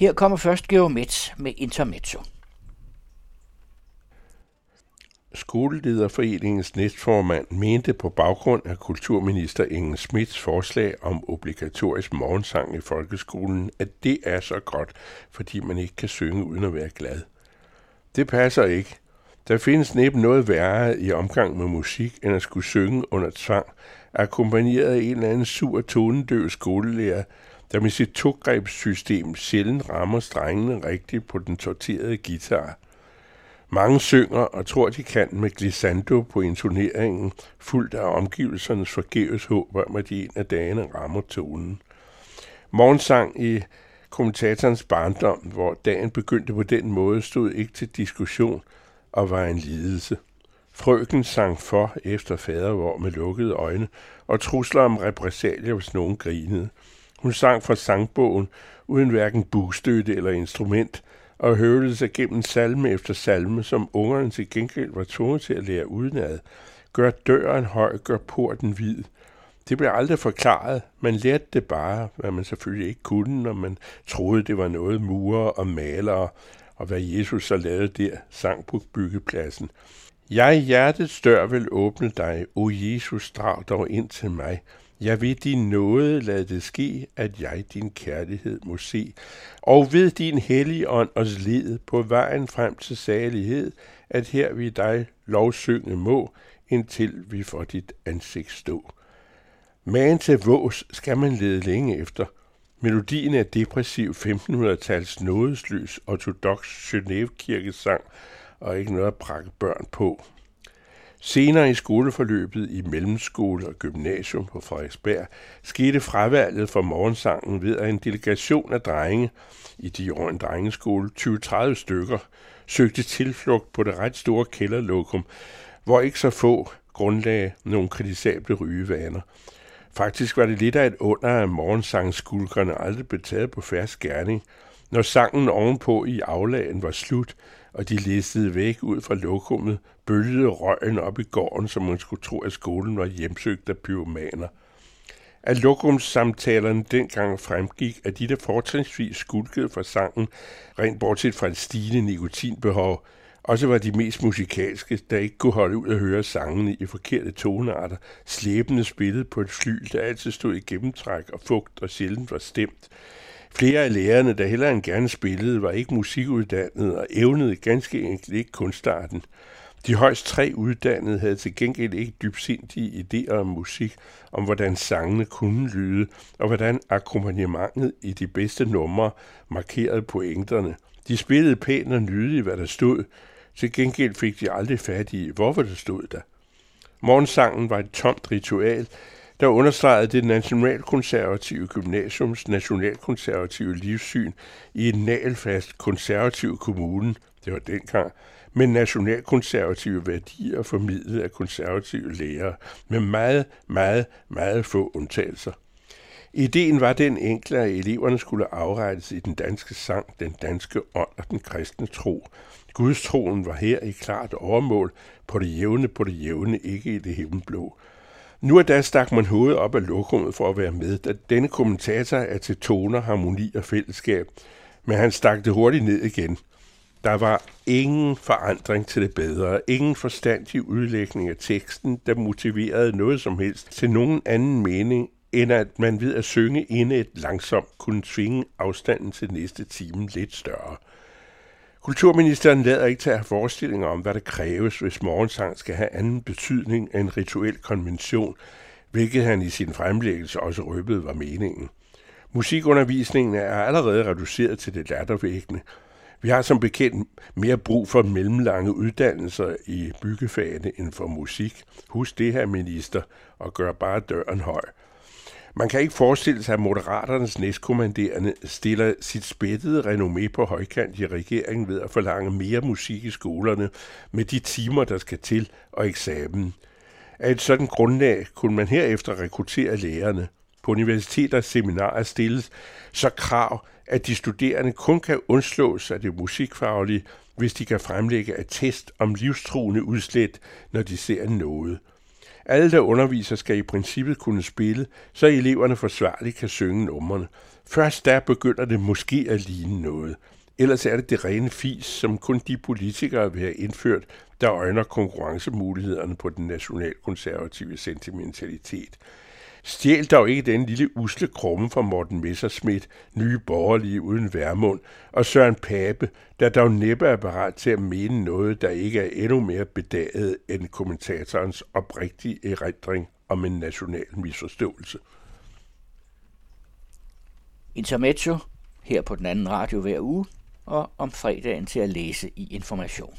Her kommer først Geomets med Intermezzo. Skolelederforeningens næstformand mente på baggrund af kulturminister Inge Smits forslag om obligatorisk morgensang i folkeskolen, at det er så godt, fordi man ikke kan synge uden at være glad. Det passer ikke. Der findes næppe noget værre i omgang med musik, end at skulle synge under tvang, akkompagneret af en eller anden sur tonedøv skolelærer, der med sit togrebssystem sjældent rammer strengene rigtigt på den torterede guitar. Mange synger og tror, de kan med glissando på intoneringen, fuldt af omgivelsernes forgæves håb om, at de en af dagene rammer tonen. Morgensang i kommentatorens barndom, hvor dagen begyndte på den måde, stod ikke til diskussion og var en lidelse. Frøken sang for efter fadervor med lukkede øjne og trusler om repressalier, hvis nogen grinede. Hun sang fra sangbogen uden hverken bugstøtte eller instrument, og høvlede sig gennem salme efter salme, som ungerne til gengæld var tvunget til at lære udenad. Gør døren høj, gør porten hvid. Det blev aldrig forklaret. Man lærte det bare, hvad man selvfølgelig ikke kunne, når man troede, det var noget murer og malere, og hvad Jesus så lavede der, sang på byggepladsen. Jeg hjertets dør vil åbne dig, o Jesus, drag dog ind til mig. Jeg ved din nåde lad det ske, at jeg din kærlighed må se. Og ved din hellige ånd os led på vejen frem til salighed, at her vi dig lovsynge må, indtil vi får dit ansigt stå. Magen til vås skal man lede længe efter. Melodien er depressiv 1500-tals nådesløs ortodox Genève-kirkesang og ikke noget at prakke børn på. Senere i skoleforløbet i mellemskole og gymnasium på Frederiksberg skete fravalget for morgensangen ved, at en delegation af drenge i de år en drengeskole, 20-30 stykker, søgte tilflugt på det ret store kælderlokum, hvor ikke så få grundlagde nogle kritisable rygevaner. Faktisk var det lidt af et under, at morgensangskulkerne aldrig blev taget på færre skærning. Når sangen ovenpå i aflagen var slut, og de listede væk ud fra lokummet, bølgede røgen op i gården, som man skulle tro, at skolen var hjemsøgt af pyromaner. Af lokumssamtalerne dengang fremgik, at de, der fortrinsvis skulkede fra sangen, rent bortset fra et stigende nikotinbehov, også var de mest musikalske, der ikke kunne holde ud at høre sangene i forkerte tonearter, slæbende spillet på et fly, der altid stod i gennemtræk og fugt og sjældent var stemt. Flere af lærerne, der hellere end gerne spillede, var ikke musikuddannede og evnede ganske enkelt ikke kunstarten. De højst tre uddannede havde til gengæld ikke dybsindige idéer om musik, om hvordan sangene kunne lyde, og hvordan akkompagnementet i de bedste numre markerede pointerne. De spillede pænt og nydeligt, hvad der stod, til gengæld fik de aldrig fat i, hvorfor det stod der. Morgensangen var et tomt ritual, der understregede det nationalkonservative gymnasiums nationalkonservative livssyn i en nalfast konservativ kommune, det var dengang, med nationalkonservative værdier formidlet af konservative lærere, med meget, meget, meget få undtagelser. Ideen var den enkle, at eleverne skulle afrettes i den danske sang, den danske ånd og den kristne tro. Gudstroen var her i klart overmål, på det jævne, på det jævne, ikke i det himmelblå. Nu er da stak man hovedet op af lokummet for at være med, da denne kommentator er til toner, harmoni og fællesskab, men han stak det hurtigt ned igen. Der var ingen forandring til det bedre, ingen forstandig udlægning af teksten, der motiverede noget som helst til nogen anden mening, end at man ved at synge inde et langsomt kunne tvinge afstanden til næste time lidt større. Kulturministeren lader ikke til at have forestillinger om, hvad der kræves, hvis morgensang skal have anden betydning end en rituel konvention, hvilket han i sin fremlæggelse også røbede var meningen. Musikundervisningen er allerede reduceret til det lattervækkende. Vi har som bekendt mere brug for mellemlange uddannelser i byggefagene end for musik. Husk det her, minister, og gør bare døren høj. Man kan ikke forestille sig, at Moderaternes næstkommanderende stiller sit spættede renommé på højkant i regeringen ved at forlange mere musik i skolerne med de timer, der skal til, og eksamen. Af et sådan grundlag kunne man herefter rekruttere lærerne. På universiteter og seminarer stilles så krav, at de studerende kun kan undslå sig det musikfaglige, hvis de kan fremlægge attest om livstruende udslæt, når de ser noget – alle, der underviser, skal i princippet kunne spille, så eleverne forsvarligt kan synge numrene. Først der begynder det måske at ligne noget. Ellers er det det rene fis, som kun de politikere vil have indført, der øjner konkurrencemulighederne på den nationalkonservative sentimentalitet. Stjæl dog ikke den lille usle krumme fra Morten Messerschmidt, nye borgerlige uden værmund, og Søren Pape, der dog næppe er parat til at mene noget, der ikke er endnu mere bedaget end kommentatorens oprigtige erindring om en national misforståelse. Intermezzo her på den anden radio hver uge, og om fredagen til at læse i Information.